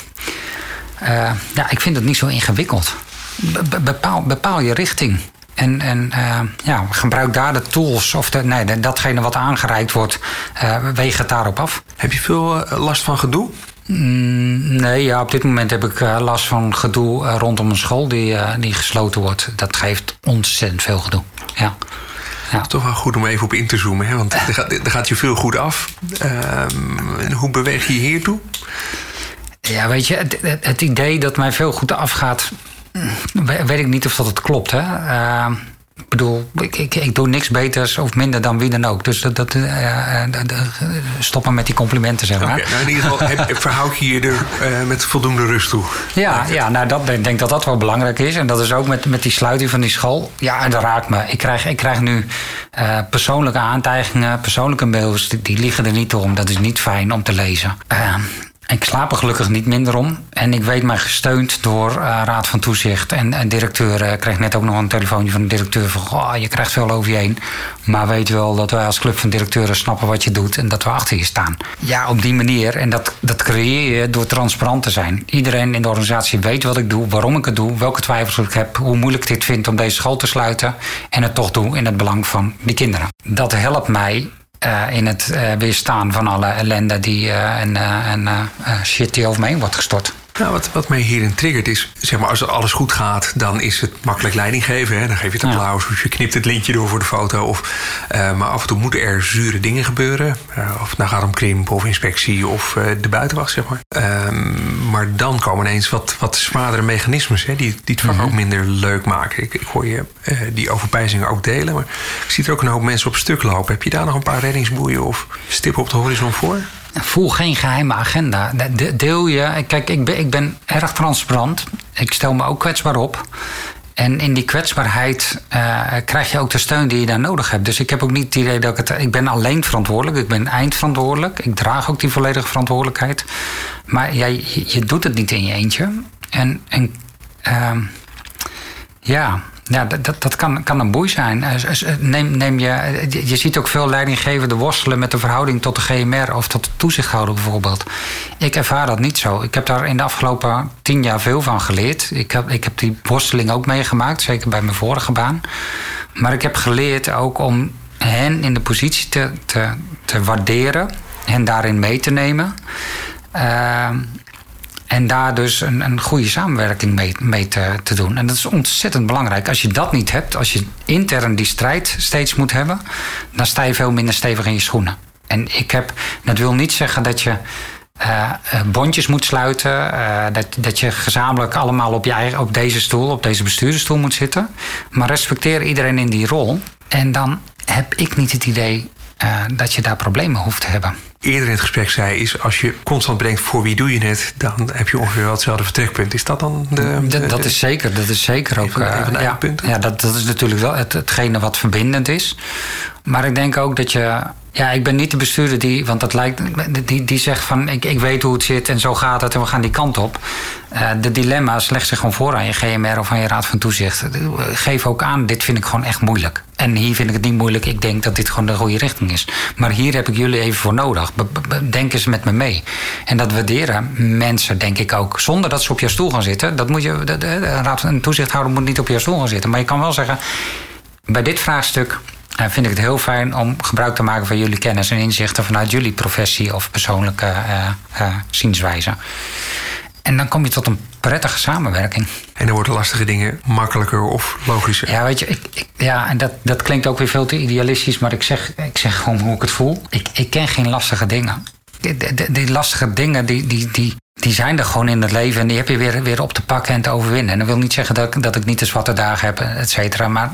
Uh, ja, ik vind het niet zo ingewikkeld. Be, bepaal, bepaal je richting. En, en uh, ja, gebruik daar de tools of de, nee, datgene wat aangereikt wordt, uh, weeg het daarop af. Heb je veel last van gedoe? Mm, nee, ja, op dit moment heb ik last van gedoe rondom een school die, die gesloten wordt. Dat geeft ontzettend veel gedoe. Ja. Ja. Toch wel goed om even op in te zoomen, hè? want <laughs> er gaat, er gaat je veel goed af. Ehm, hoe beweeg je hiertoe? Ja, weet je, het, het, idee dat mij veel goed afgaat, weet ik niet of dat het klopt. Hè? Uh, ik bedoel, ik, ik, ik, doe niks beters of minder dan wie dan ook. Dus dat, dat uh, stoppen met die complimenten, zeg maar. Okay, nou in ieder geval heb, verhoud je je er uh, met voldoende rust toe. Ja, ja nou, dat, ik denk dat dat wel belangrijk is. En dat is ook met, met die sluiting van die school. Ja, en dat raakt me. Ik krijg, ik krijg nu persoonlijke aantijgingen, persoonlijke mails. Die, die, liggen er niet om. Dat is niet fijn om te lezen. Ik slaap er gelukkig niet minder om. En ik weet mij gesteund door uh, Raad van Toezicht en, en directeur. Ik kreeg net ook nog een telefoontje van de directeur van... Je krijgt veel over je heen. Maar weet wel dat wij als club van directeuren snappen wat je doet... en dat we achter je staan. Ja, op die manier. En dat, dat creëer je door transparant te zijn. Iedereen in de organisatie weet wat ik doe, waarom ik het doe... welke twijfels ik heb, hoe moeilijk ik dit vind om deze school te sluiten... en het toch doe in het belang van die kinderen. Dat helpt mij in het uh, weerstaan van alle ellende die, uh, en, en shit die over me heen wordt gestort. Nou, wat, wat mij hierin triggert is, zeg maar, als alles goed gaat, dan is het makkelijk leiding geven. Hè? Dan geef je het applaus ja. of je knipt het lintje door voor de foto. Of, uh, maar af en toe moeten er zure dingen gebeuren. Uh, of het nou gaat om krimp of inspectie of uh, de buitenwacht, zeg maar. Ehm, maar dan komen ineens wat, wat zwaardere mechanismes hè, die, die het vak mm -hmm. ook minder leuk maken. Ik, ik hoor je die overpijzingen ook delen. Maar ik zie er ook een hoop mensen op stuk lopen. Heb je daar nog een paar reddingsboeien of stippen op de horizon voor? Voel geen geheime agenda. Deel je. Kijk, ik ben, ik ben erg transparant. Ik stel me ook kwetsbaar op. En in die kwetsbaarheid uh, krijg je ook de steun die je daar nodig hebt. Dus ik heb ook niet het idee dat ik het. Ik ben alleen verantwoordelijk. Ik ben eindverantwoordelijk. Ik draag ook die volledige verantwoordelijkheid. Maar ja, je, doet het niet in je eentje. En, en uh, ja. Ja, dat, dat kan, kan een boei zijn. Neem, neem je, je ziet ook veel leidinggevenden worstelen met de verhouding tot de GMR of tot de toezichthouder bijvoorbeeld. Ik ervaar dat niet zo. Ik heb daar in de afgelopen tien jaar veel van geleerd. Ik heb, ik heb die worsteling ook meegemaakt, zeker bij mijn vorige baan. Maar ik heb geleerd ook om hen in de positie te, te, te waarderen, hen daarin mee te nemen. En daar dus een, een goede samenwerking mee, mee te, doen. En dat is ontzettend belangrijk. Als je dat niet hebt, als je intern die strijd steeds moet hebben, dan sta je veel minder stevig in je schoenen. En ik heb, dat wil niet zeggen dat je uh, bondjes moet sluiten. Uh, dat, dat je gezamenlijk allemaal op, je eigen, op deze stoel, op deze bestuurdersstoel moet zitten. Maar respecteer iedereen in die rol. En dan heb ik niet het idee uh, dat je daar problemen hoeft te hebben eerder in het gesprek zei, is als je constant bedenkt voor wie doe je het, dan heb je ongeveer wel hetzelfde vertrekpunt. Is dat dan de. de dat, dat is zeker, dat is zeker ook. Van, uh, ja, ja, dat, dat is natuurlijk wel het, hetgene wat verbindend is. Maar ik denk ook dat je Ja, ik ben niet de bestuurder die, want dat lijkt, die, die zegt van ik, ik weet hoe het zit en zo gaat het en we gaan die kant op. Uh, de dilemma's leg zich gewoon voor aan je GMR of aan je Raad van Toezicht. Geef ook aan, dit vind ik gewoon echt moeilijk. En hier vind ik het niet moeilijk. Ik denk dat dit gewoon de goede richting is. Maar hier heb ik jullie even voor nodig. Denk eens met me mee. En dat waarderen mensen, denk ik ook. Zonder dat ze op je stoel gaan zitten. Dat moet je, de, Raad van Toezichthouder moet niet op je stoel gaan zitten. Maar je kan wel zeggen, bij dit vraagstuk uh, vind ik het heel fijn om gebruik te maken van jullie kennis en inzichten vanuit jullie professie of persoonlijke uh, uh, zienswijze. En dan kom je tot een prettige samenwerking. En dan worden lastige dingen makkelijker of logischer. Ja, weet je, ik, ik, ja, en dat, dat klinkt ook weer veel te idealistisch, maar ik zeg, ik zeg gewoon hoe ik het voel. Ik, ik ken geen lastige dingen. Die, die, die lastige dingen, die, die, die, die zijn er gewoon in het leven en die heb je weer, weer op te pakken en te overwinnen. En dat wil niet zeggen dat, dat ik niet de zwarte dagen heb, et cetera, maar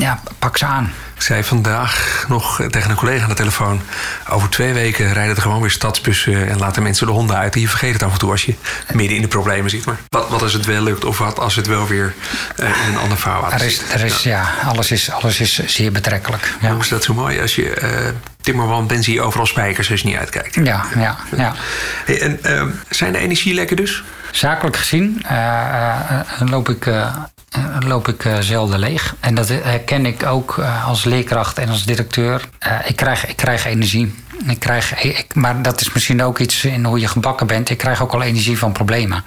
ja, pak ze aan. Ik zei vandaag nog tegen een collega aan de telefoon... over twee weken rijden er gewoon weer stadsbussen... en laten mensen de honden uit. En je vergeet het af en toe als je midden in de problemen zit. Maar wat, wat als het wel lukt of wat als het wel weer uh, in een ander vaarwater er is, er is, ja. ja, alles, is, alles is zeer betrekkelijk. Ja. Hoe is dat zo mooi? Als je uh, timmerman bent, zie je overal spijkers als je niet uitkijkt. Ja, ja, ja. Hey, en uh, zijn de energielekken dus? Zakelijk gezien loop ik uh, loop ik uh, zelden leeg. En dat herken ik ook als leerkracht en als directeur. ik, krijg, ik krijg energie. Ik krijg, ik, maar dat is misschien ook iets in hoe je gebakken bent. Ik krijg ook al energie van problemen.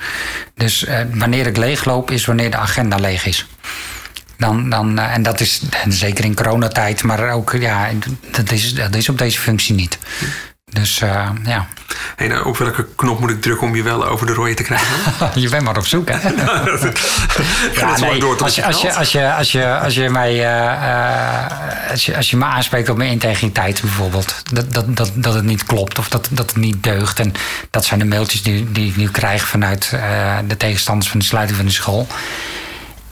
Dus wanneer ik leegloop is wanneer de agenda leeg is. Dan, dan, en dat is zeker in coronatijd, maar ook ja, dat is, dat is op deze functie niet. Dus uh, ja. Hey, nou, op welke knop moet ik drukken om je wel over de rode te krijgen? <laughs> je bent maar op zoek, hè? <laughs> ja, nee, door als, je, als, je, als, je, als, je, als je mij uh, uh, als je, als je me aanspreekt op mijn integriteit bijvoorbeeld, dat, dat, dat, dat het niet klopt of dat, dat het niet deugt. En dat zijn de mailtjes die, die ik nu krijg vanuit de tegenstanders van de sluiting van de school.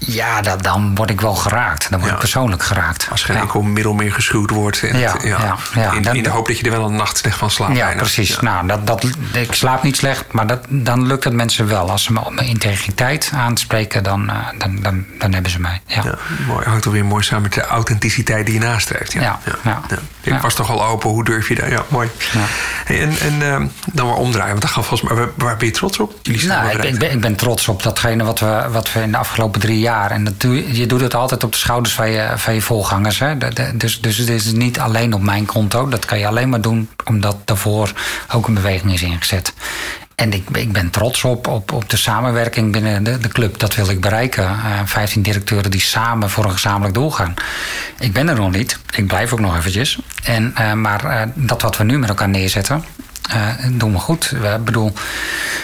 Ja, dat, dan word ik wel geraakt. Dan word ja. ik persoonlijk geraakt. Als geen enkel middel meer geschuwd wordt. En ja, ja, ja, in, in, de hoop dat je er wel een nacht slecht van slaapt. Ja, precies. Nou, dat, dat, ik slaap niet slecht, maar dat, dan lukt het mensen wel. Als ze me op mijn integriteit aanspreken, dan, uh, dan, dan, dan hebben ze mij. Ja. mooi. Hangt weer mooi samen met de authenticiteit die je nastreeft. Ja, ja, Ik was toch al open, hoe durf je dat? Ja, mooi. Hey, en en uh, dan maar omdraaien, want dat gaat volgens mij. Waar, waar ben je trots op? Jullie nou, ik, ik, ben, ik ben trots op datgene wat we, wat we in de afgelopen drie jaar en dat doe, je doet het altijd op de schouders van je, van je voorgangers. Hè? dus, dus het is niet alleen op mijn konto. Dat kan je alleen maar doen omdat daarvoor ook een beweging is ingezet. En ik, ik ben trots op, op, op de samenwerking binnen de, de club. Dat wil ik bereiken. Eh, 15 directeuren die samen voor een gezamenlijk doel gaan. Ik ben er nog niet. Ik blijf ook nog eventjes. En, uh, maar uh, dat wat we nu met elkaar neerzetten, uh, doen we goed. Ik bedoel,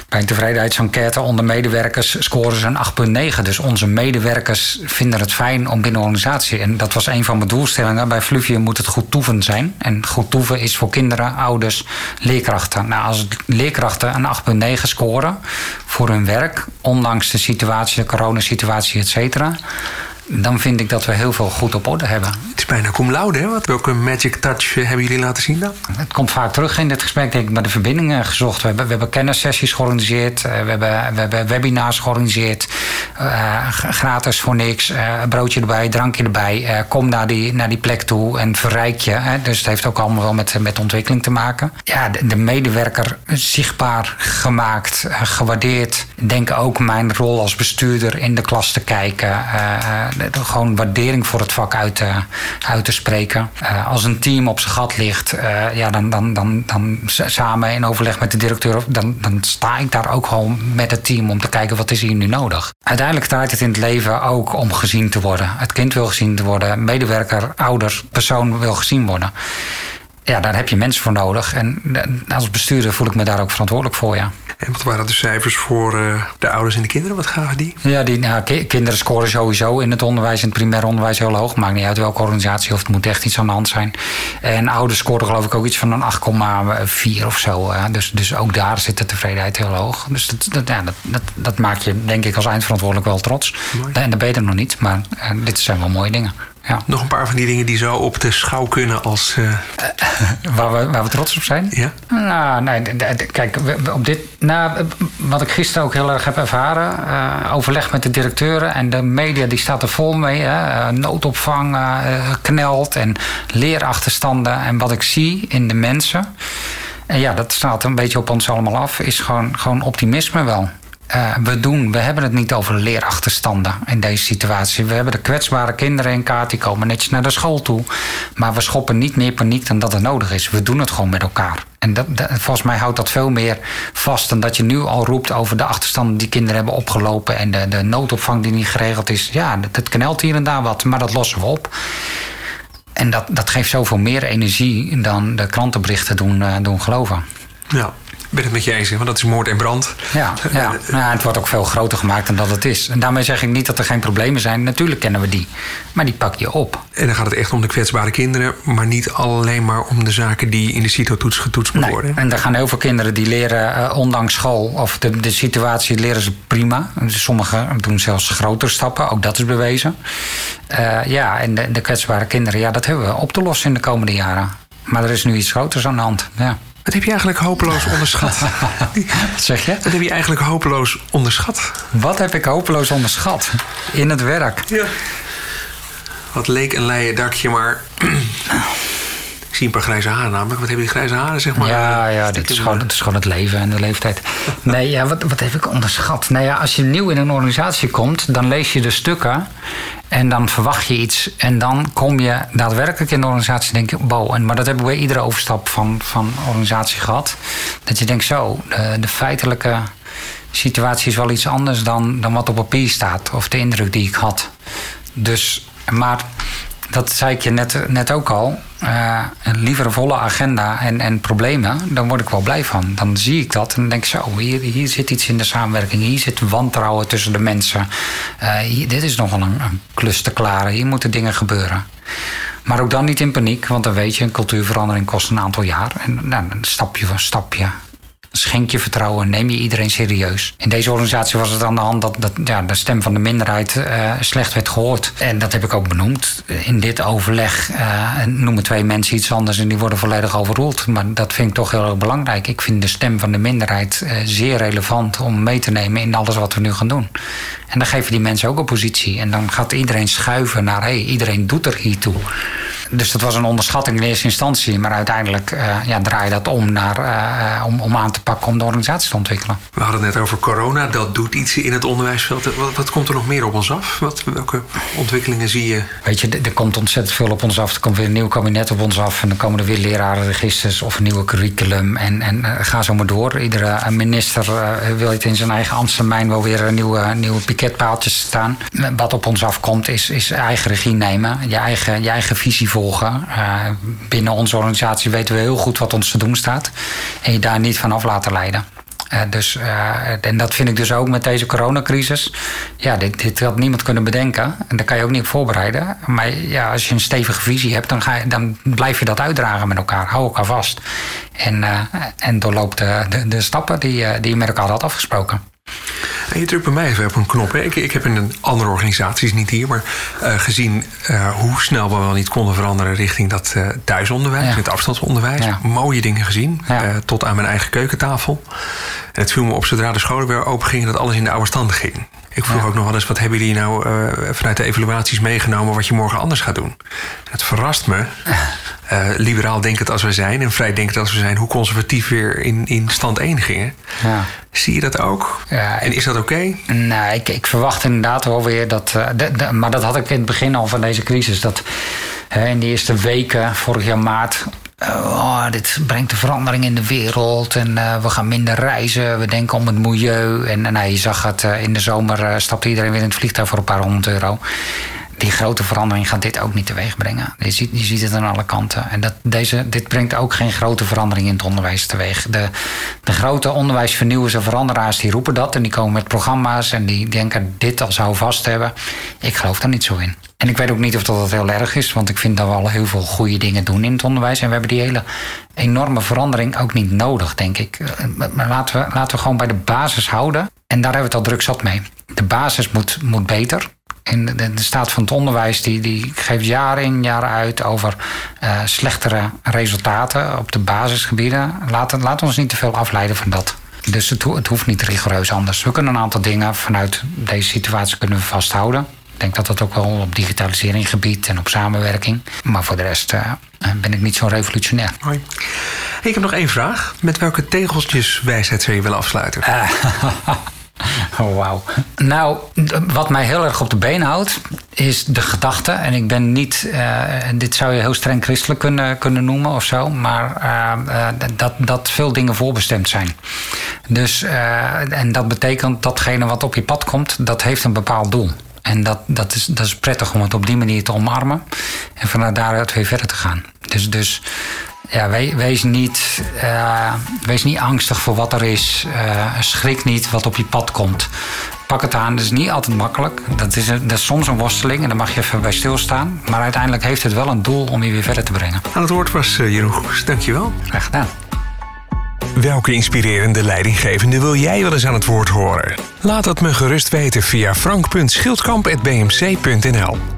bij een tevredenheidsenquête onder medewerkers scoren ze een 8,9. Dus onze medewerkers vinden het fijn om binnen de organisatie. En dat was een van mijn doelstellingen. Bij Fluvium moet het goed toeven zijn. En goed toeven is voor kinderen, ouders, leerkrachten. Nou, als leerkrachten een 8,9 scoren voor hun werk, ondanks de situatie, de coronasituatie, et cetera dan vind ik dat we heel veel goed op orde hebben. Het is bijna cum laude, hè? Wat, welke magic touch hebben jullie laten zien dan? Het komt vaak terug in dit gesprek, denk ik, met de verbindingen gezocht. We hebben, we hebben kennissessies georganiseerd, eh, we hebben, we hebben webinars georganiseerd. Uh, gratis voor niks, uh, broodje erbij, drankje erbij. Uh, kom naar die, naar die plek toe en verrijk je. Hè? Dus het heeft ook allemaal wel met, met ontwikkeling te maken. Ja, de, de medewerker zichtbaar gemaakt, gewaardeerd. Denk ook mijn rol als bestuurder in de klas te kijken gewoon waardering voor het vak uit te, uit te spreken. Uh, als een team op zijn gat ligt, ja, dan, dan, dan, dan samen in overleg met de directeur, dan, dan sta ik daar ook gewoon met het team om te kijken wat is hier nu nodig. Uiteindelijk draait het in het leven ook om gezien te worden. Het kind wil gezien te worden, medewerker, ouder, persoon wil gezien worden. Ja, daar heb je mensen voor nodig. En als bestuurder voel ik me daar ook verantwoordelijk voor, ja. En wat waren de cijfers voor uh, de ouders en de kinderen? Wat gaven die? Ja, die nou, kinderen scoren sowieso in het onderwijs, in het primair onderwijs heel hoog. Maakt niet uit welke organisatie of het moet echt iets aan de hand zijn. En ouders scoren geloof ik ook iets van een 8,4 of zo. Uh, dus, dus ook daar zit de tevredenheid heel hoog. Dus dat, dat, ja, dat, dat, dat maakt je denk ik als eindverantwoordelijk wel trots. Mooi. En dat ben je er nog niet, maar uh, dit zijn wel mooie dingen. Ja. Nog een paar van die dingen die zo op de schouw kunnen als... Uh... <laughs> waar, we, waar we trots op zijn? Ja. Nou, nee, kijk, op dit, nou, wat ik gisteren ook heel erg heb ervaren... Uh, overleg met de directeuren en de media die staat er vol mee. Hè, noodopvang uh, knelt en leerachterstanden. En wat ik zie in de mensen... En ja, dat staat een beetje op ons allemaal af... is gewoon, gewoon optimisme wel. Uh, we, doen, we hebben het niet over leerachterstanden in deze situatie. We hebben de kwetsbare kinderen in kaart, die komen netjes naar de school toe. Maar we schoppen niet meer paniek dan dat het nodig is. We doen het gewoon met elkaar. En dat, volgens mij houdt dat veel meer vast dan dat je nu al roept over de achterstanden die kinderen hebben opgelopen en de, de noodopvang die niet geregeld is. Ja, het knelt hier en daar wat, maar dat lossen we op. En dat, dat geeft zoveel meer energie dan de krantenberichten doen, uh, doen geloven. Ja, ben het met je eens, want dat is moord en brand. Ja, ja. <laughs> Nou, het wordt ook veel groter gemaakt dan dat het is. En daarmee zeg ik niet dat er geen problemen zijn. Natuurlijk kennen we die. Maar die pak je op. En dan gaat het echt om de kwetsbare kinderen, maar niet alleen maar om de zaken die in de CITO-toets getoetst moeten nee. worden. En er gaan heel veel kinderen die leren, uh, ondanks school of de, de situatie, leren ze prima. Sommigen doen zelfs grotere stappen, ook dat is bewezen. Uh, ja, en de, de kwetsbare kinderen, ja, dat hebben we op te lossen in de komende jaren. Maar er is nu iets groters aan de hand. Ja. Wat heb je eigenlijk hopeloos onderschat? <laughs> Wat zeg je? Wat heb je eigenlijk hopeloos onderschat? Wat heb ik hopeloos onderschat? In het werk. Ja. Wat leek een leien dakje, maar. <clears throat> ik zie een paar grijze haren namelijk. Wat hebben die grijze haren, zeg maar? Ja, ja dit, is gewoon, is gewoon het leven en de leeftijd. Nee, ja, wat, wat heb ik onderschat? Nou ja, als je nieuw in een organisatie komt, dan lees je de stukken. En dan verwacht je iets. En dan kom je daadwerkelijk in de organisatie en denk je, wow. En, maar dat hebben we bij iedere overstap van, van organisatie gehad. Dat je denkt, zo, de, de feitelijke situatie is wel iets anders dan, dan wat op papier staat. Of de indruk die ik had. Dus, maar dat zei ik je net, net ook al. Uh, een volle agenda en, en problemen, dan word ik wel blij van. Dan zie ik dat en denk ik zo, hier, hier zit iets in de samenwerking. Hier zit wantrouwen tussen de mensen. Hier, dit is nogal een, een klus te klaren. Hier moeten dingen gebeuren. Maar ook dan niet in paniek, want dan weet je, een cultuurverandering kost een aantal jaar. En nou, stapje voor stapje Schenk je vertrouwen, neem je iedereen serieus. In deze organisatie was het aan de hand dat, dat ja, de stem van de minderheid uh, slecht werd gehoord. En dat heb ik ook benoemd. In dit overleg uh, noemen twee mensen iets anders en die worden volledig overroeld. Maar dat vind ik toch heel erg belangrijk. Ik vind de stem van de minderheid uh, zeer relevant om mee te nemen in alles wat we nu gaan doen. En dan geven die mensen ook een positie. En dan gaat iedereen schuiven naar hé, hey, iedereen doet er hier toe. Dus dat was een onderschatting in eerste instantie. Maar uiteindelijk uh, ja, draai je dat om, naar, uh, om, om aan te pakken om de organisatie te ontwikkelen. We hadden het net over corona. Dat doet iets in het onderwijsveld. Wat, wat komt er nog meer op ons af? Wat, welke ontwikkelingen zie je? Weet je, er komt ontzettend veel op ons af. Er komt weer een nieuw kabinet op ons af. En dan komen er weer lerarenregisters of een nieuwe curriculum. En, en uh, ga zo maar door. Iedere minister wil het in zijn eigen ambtstermijn wel weer een nieuwe, nieuwe piketpaaltjes staan. Wat op ons afkomt is, is eigen regie nemen. Je eigen, je eigen visie Uh, binnen onze organisatie weten we heel goed wat ons te doen staat. En je daar niet van af laten leiden. Uh, dus, uh, en dat vind ik dus ook met deze coronacrisis. Ja, dit, had niemand kunnen bedenken. En daar kan je ook niet op voorbereiden. Maar ja, als je een stevige visie hebt, dan, ga dan blijf je dat uitdragen met elkaar. Hou elkaar vast. En, en doorloop de, de, de stappen die, die je met elkaar had afgesproken. En je drukt bij mij even op een knop. Hè. Ik, ik heb in een andere organisatie, niet hier, maar uh, gezien uh, hoe snel we wel niet konden veranderen richting dat uh, thuisonderwijs, ja. het afstandsonderwijs. Ja. Mooie dingen gezien, ja. tot aan mijn eigen keukentafel. En het viel me op zodra de scholen weer open gingen dat alles in de oude stand ging. Ik vroeg ook nog wel eens, wat hebben jullie nou vanuit de evaluaties meegenomen wat je morgen anders gaat doen? Het verrast me <laughs> uh, liberaal denkend als we zijn en vrij denkend als we zijn, hoe conservatief weer in, in stand 1 gingen. Ja. Zie je dat ook? Ja, en is dat oké? Okay? Nou, ik, ik verwacht inderdaad wel weer dat. Uh, de, de, maar dat had ik in het begin al van deze crisis. Dat uh, in de eerste weken, vorig jaar maart. Oh, dit brengt een verandering in de wereld en we gaan minder reizen. We denken om het milieu. En nou, je zag het in de zomer stapte iedereen weer in het vliegtuig voor een paar honderd euro die grote verandering gaat dit ook niet teweeg brengen. Je ziet, je ziet het aan alle kanten. En dat, deze, dit brengt ook geen grote verandering in het onderwijs teweeg. De, de grote onderwijsvernieuwers en veranderaars die roepen dat. En die komen met programma's en die denken dit al zou vast hebben. Ik geloof daar niet zo in. En ik weet ook niet of dat heel erg is. Want ik vind dat we al heel veel goede dingen doen in het onderwijs. En we hebben die hele enorme verandering ook niet nodig, denk ik. Maar laten we, laten we gewoon bij de basis houden. En daar hebben we het al druk zat mee. De basis moet, moet beter. En de, de staat van het onderwijs die, die geeft jaar in, jaar uit over uh, slechtere resultaten op de basisgebieden. Laat, laat ons niet te veel afleiden van dat. Dus het, het hoeft niet rigoureus anders. We kunnen een aantal dingen vanuit deze situatie kunnen vasthouden. Ik denk dat dat ook wel op digitalisering gebied en op samenwerking. Maar voor de rest uh, ben ik niet zo revolutionair. Hoi. Ik heb nog één vraag. Met welke tegeltjes wijsheid zou je willen afsluiten? Uh, <laughs> <laughs> Oh, wauw. Nou, wat mij heel erg op de been houdt, is de gedachte. En ik ben niet, uh, dit zou je heel streng christelijk kunnen, kunnen noemen of zo, maar uh, dat, dat veel dingen voorbestemd zijn. Dus, en dat betekent datgene wat op je pad komt, dat heeft een bepaald doel. En dat, dat, is, dat is prettig om het op die manier te omarmen en vanuit daaruit weer verder te gaan. Dus, dus ja, wees, niet, uh, wees niet angstig voor wat er is. Uh, schrik niet wat op je pad komt. Pak het aan, dat is niet altijd makkelijk. Dat is, dat is soms een worsteling en daar mag je even bij stilstaan. Maar uiteindelijk heeft het wel een doel om je weer verder te brengen. Aan het woord was uh, Jeroen Goes. Dankjewel. Graag gedaan. Welke inspirerende leidinggevende wil jij wel eens aan het woord horen? Laat het me gerust weten via frank.schildkamp.bmc.nl